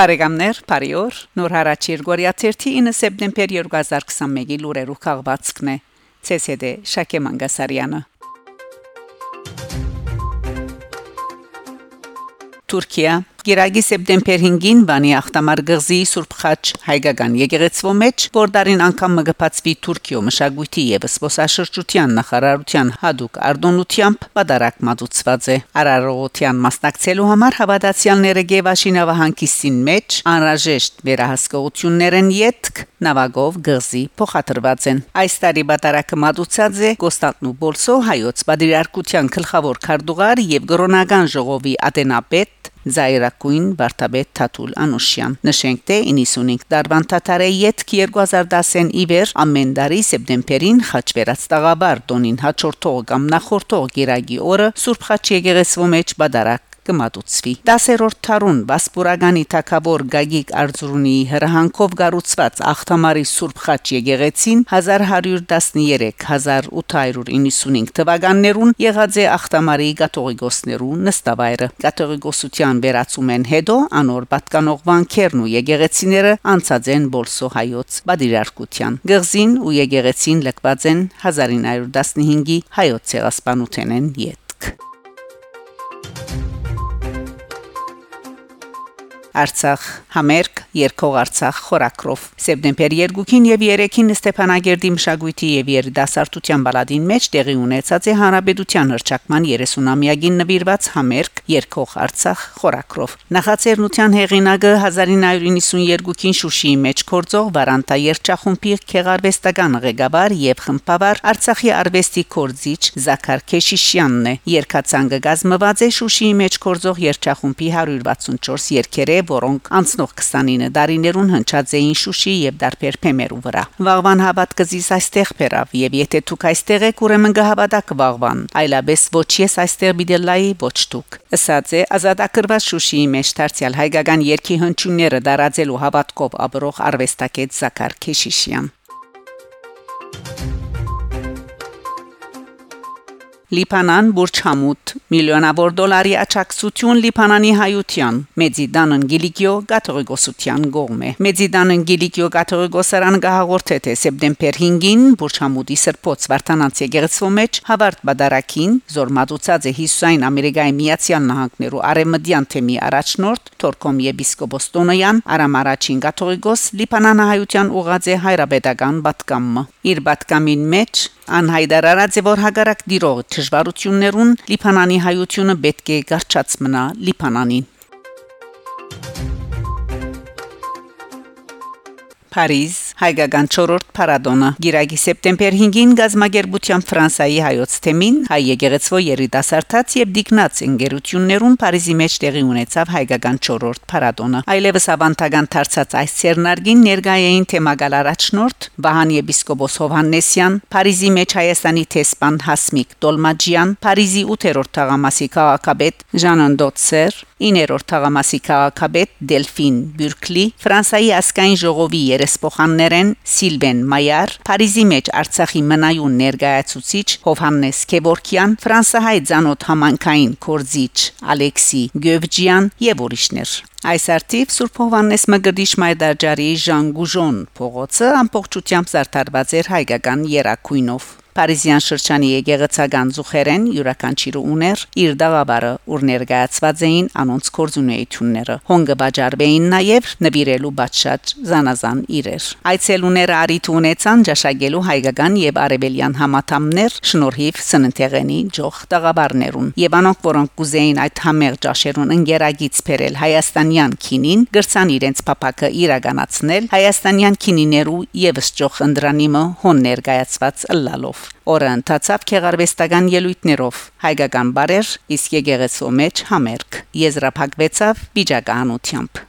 Բարեկամներ, Փարիոր, Նոր հարաճ Երգորիա 9 սեպտեմբեր 2021-ի լուրերով քաղվածքն է։ ՑՍԴ Շակե Մանգասարյանը Թուրքիա Գիրագի սեպտեմբեր 5-ին Վանի Ախտամար գղզի Սուրբ Խաչ հայկական եկեղեցվո մեջ որդարին անգամ մգփացվի Թուրքիո մշակույթի եւ սփոսաշրջության նախարարության հadouk արտոնությամբ պատարակ մատուցված է Արարողության մասնակցելու համար հավատացյալները Գևաշինավը հանգիստին մեջ անրաժեշտ վերահսկողություններ են յետք նավագով գղզի փոխադրված են այս տարի պատարակը մատուցած է Կոստանտնու Բոլսո հայոց պատրիարքության գլխավոր քարտուղար եւ գրոնական ժողովի ատենապետ Զայրակույն Վարդապետ Թաթուլ Անուշյան նշենք թե 95 դարվան Թաթարի յետք 2010-ին իվեր ամեն տարի սեպտեմբերին խաչվերած տաղաբար տոնին հաջորդող կամ նախորդող գիրագի օրը Սուրբ Խաչ եկեղեցու մեջ բադարակ կմատուցվի 10-րդ թարուն Վասպուրագանի թակավոր Գագիկ Արձրունիի հրահանգով գառուցված Ախտամարի Սուրբ Խաչ եկեղեցին 1113-1895 թվականներուն եղած է Ախտամարի կաթողիկոսներու նստավայրը կաթողիկոսության վերացում են հետո անոր պատկանող վանքերն ու եկեղեցիները անցած են Բոլսո հայոց բادرարկության գղզին ու եկեղեցին լքված են 1915-ի հայոց ցեղասպանութենեն յետ Արցախ համերկ երկող Արցախ խորակրով սեպտեմբեր 2-ին եւ 3-ին Ստեփանագերդի մշակույթի եւ երիտասարդության բալադին մեջ տեղի ունեցած է հանրապետության հրճակման 30-ամյակին նվիրված համերկ երկող Արցախ խորակրով նախաձեռնության հեղինակը 1992-ին Շուշիի մեջ կորձող Վարանտա երջախումբի քեղարվեստական ղեկավար եւ խմբավար Արցախի արվեստի կորձիչ Զաքար Քեշիշյանն է երկացանգը գազմված է Շուշիի մեջ կորձող երջախումբի 164 երկերը որոնք անցնող 29 դարիներուն հնչած էին Շուշի եւ դարբեր փեմերու վրա։ Վաղվան հավատքզիս այստեղ փերավ եւ եթե դուք այստեղ եք ուրեմն կհավատաք վաղվան, այլապես ոչ ես այստեղ բիդելայի ոչ դուք։ Ասած է ազատագրված Շուշիի մեջ դարձյալ հայկական երկի հնչյունները դարածելու հավատքով ապրող արվեստագետ Զաքար Քեշիշյան Լիբանան Բուրչամուտ միլիոնավոր դոլարի աճակցություն Լիբանանի հայության Մեծիդանն Գիլիկիո կաթողիկոսության գողմ է Մեծիդանն Գիլիկիո կաթողիկոսարան գահորթե թե սեպտեմբեր 5-ին Բուրչամուտի սրբոց Վարդանանց եկեղեցու մեջ հավարտ բադարակին զորմատուցած է Հիսուսային Ամերիկայի Միացյալ Նահանգներու արեմդյան թեմի առաջնորդ Թորկոմ եպիսկոպոս Տոնոյան Արամ առաջին կաթողիկոս Լիբանան հայության ուղած է հայրաբեդական պատկամը իր պատկամին մեջ անհայդարարած է որ հագարակ դիրող դժվարություններուն Լիբանանի հայությունը պետք է գարչած մնա Լիբանանին Փարիզ հայկական 4-րդ փարադոնը Գիրագի սեպտեմբեր 5-ին գազագերբության Ֆրանսայի հայոց թեմին հայ եկեղեցվո երիտասարդաց եւ դիկնած ընկերություններուն Փարիզի մեջ տեղի ունեցավ հայկական 4-րդ փարադոնը այլևս ավանդական դարձած այս ցերնարգին ներգայային թեմագալ առաջնորդ Վահան եպիսկոպոս Հովհաննեսյան Փարիզի մեջ Հայաստանի տեսփան Հասմիկ Տոլմաջյան Փարիզի 8-րդ թաղամասի քաղաքապետ Ժանոն Դոցեր 9-րդ թաղամասի քաղաքապետ Դելֆին Բյուրկլի Ֆրանսայի ասկային ժողովի երեսփոխաններեն Սիլվեն Մայար Փարիզի մեջ Արցախի մնայուն ներկայացուցիչ Հովհաննես Քևորքյան Ֆրանսահայ ցանոթ համանքային կորզիչ Ալեքսի Գևջյան եւ ուրիշներ Այս արդիվ Սուրբ Հովանես Մգրդիչ Մայդաջարի Ժան Գուժոն փողոցը ամբողջությամբ զարդարված էր հայկական երակույնով Փարիզյան շրջանի եկեղեցական զուխերեն յուրաքանչյուրը ուներ իր դաղաբարը, ուր ներկայացված էին անոնց կորզունեությունները։ Հոնգը բաժարվեին նաև նվիրելու բաճած զանազան իրեր։ Այցելուները արիթ ունեցան ճաշակելու հայկական եւ արևելյան համատամներ շնորհիվ սննդեղենի ջող դաղաբարներուն։ Եվ անոնք, որոնք կուզեին այդ համեղ ճաշերուն ընկերագից բերել հայաստանյան քինին, գրցան իրենց փապակը իրականացնել հայաստանյան քինիներու եւս ջող ընդրանիմը հոն ներկայացված ըլլալով Օրը ընթացավ քեղարվեստական ելույթներով հայկական բարեր իսկ եկեղեցու մեջ համերգ եզրափակվեցավ վիճակահանությամբ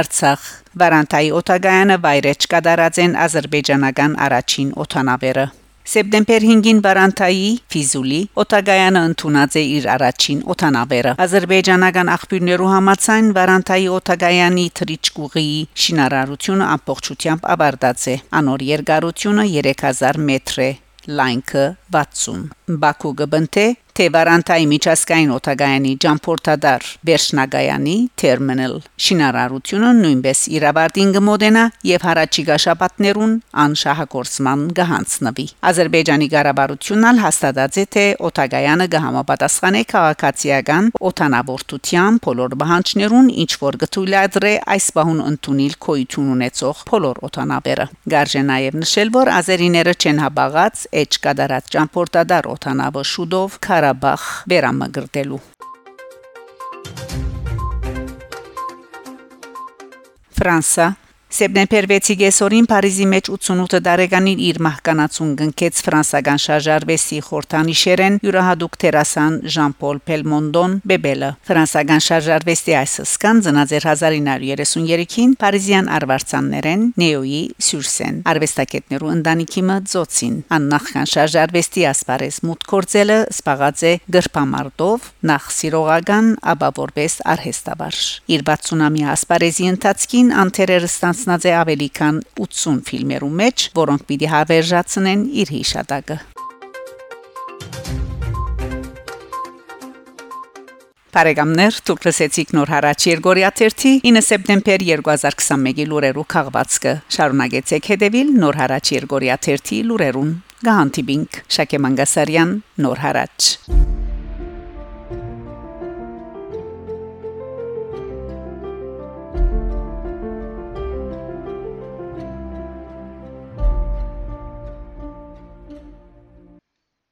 Արցախ Վարանտայի օտագայանը վայրեջ կդարած են ազերբայջանական առաջին օթանավերը Սեպտեմբեր 5-ին Բարանտայի Ֆիզուլի Օտագայանը ընդունած է իր առաջին օտանավերը։ Ադրբեջանական աղբյուրներու համաձայն Բարանտայի Օտագայանի թրիչկուղի շինարարությունը ամբողջությամբ ավարտած է։ Անոր երկարությունը 3000 մետր է լայնքը 60 Բաքու գբնթե թե Վարանտայի միջազգային օտագայանի ճամփորդադար Բերշնագայանի terminal շինարարությունը նույնպես իրավարտին կմոդենա եւ հարաճիգա շաբաթներուն անշահագործման կհանցնվի Ադրբեջանի ղարաբարությունն հաստատած է թե օտագայանը կհամապատասխանե քաղաքացիական օտանաբորտության բոլոր բանջներուն ինչ որ գթույլադրե այս բահուն ընդունել քոյություն ունեցող բոլոր օտանաբերը Գարժե նաև նշել որ ազերիները չեն հաբաղած էջ կդարած ճամփորդադար օտանավը շուդով Ղարաբաղ վերամագրդելու Ֆրանսա Սեպտեմբեր 6-ի գեսորին Փարիզի մեջ 88 տարեկանին իր մահկանացուն գնքեց ֆրանսական շարժարվեստի խորթանիշերեն յուրահատուկ տերասան Ժան-Պոլ Պելմոնդոն Բեբելը ֆրանսական շարժարվեստի այս սկան ծնած 1933-ին Փարիզյան արվարձաններեն Նեոյի Սյուրսեն արվեստագետներու ընտանիքի մծոցին աննախքան շարժարվեստի ասպարեզ մուտ կորցելը սպաղած է գրփամարտով նախ սիրողական ապա որպես արհեստավարժ իր 60-ամյա ասպարեզի ընթացքին անտերերս ստանցնած է ավելի քան 80 ֆիլմերու մեջ, որոնք պիտի հավերժացնեն իր հիշատակը։ Բարեկամներ, դուք լսեցիք նոր հարաճ Երգորիա 3-ի 9 սեպտեմբեր 2021-ի լուրերու քաղվածքը։ Շարունակեցեք հետևել նոր հարաճ Երգորիա 3-ի լուրերուն։ Գահանտիբինք Շակե Մանգասարյան նոր հարաճ